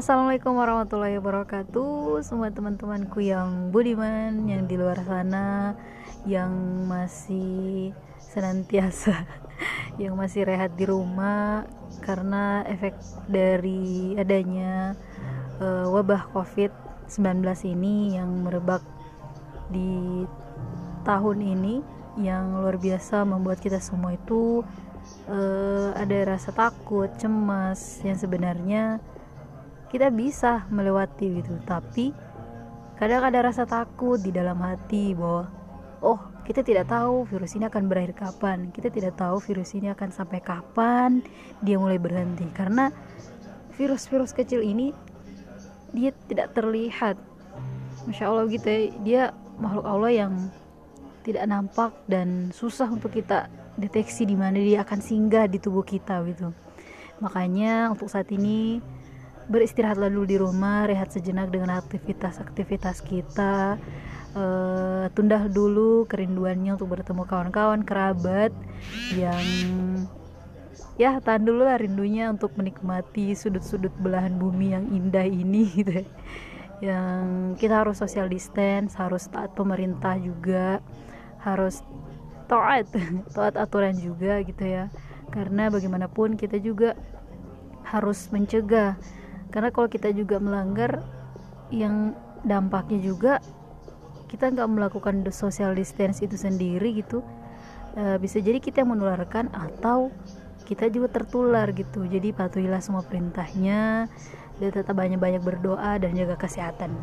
Assalamualaikum warahmatullahi wabarakatuh. Semua teman-temanku yang budiman Yang di luar sana Yang masih senantiasa Yang masih rehat di rumah Karena efek dari adanya uh, Wabah covid-19 ini Yang merebak di tahun ini Yang luar biasa membuat kita semua itu uh, Ada rasa takut, cemas Yang sebenarnya kita bisa melewati gitu. Tapi kadang ada rasa takut di dalam hati bahwa oh kita tidak tahu virus ini akan berakhir kapan. Kita tidak tahu virus ini akan sampai kapan dia mulai berhenti. Karena virus-virus kecil ini dia tidak terlihat. Masya Allah gitu ya dia makhluk Allah yang tidak nampak dan susah untuk kita deteksi di mana dia akan singgah di tubuh kita gitu. Makanya untuk saat ini beristirahatlah dulu di rumah rehat sejenak dengan aktivitas-aktivitas kita uh, tunda dulu kerinduannya untuk bertemu kawan-kawan kerabat yang ya tahan dulu lah rindunya untuk menikmati sudut-sudut belahan bumi yang indah ini gitu. Yang kita harus social distance harus taat pemerintah juga harus taat taat aturan juga gitu ya. Karena bagaimanapun kita juga harus mencegah karena kalau kita juga melanggar yang dampaknya juga kita nggak melakukan social distance itu sendiri gitu. E, bisa jadi kita yang menularkan atau kita juga tertular gitu. Jadi patuhilah semua perintahnya dan tetap banyak-banyak berdoa dan jaga kesehatan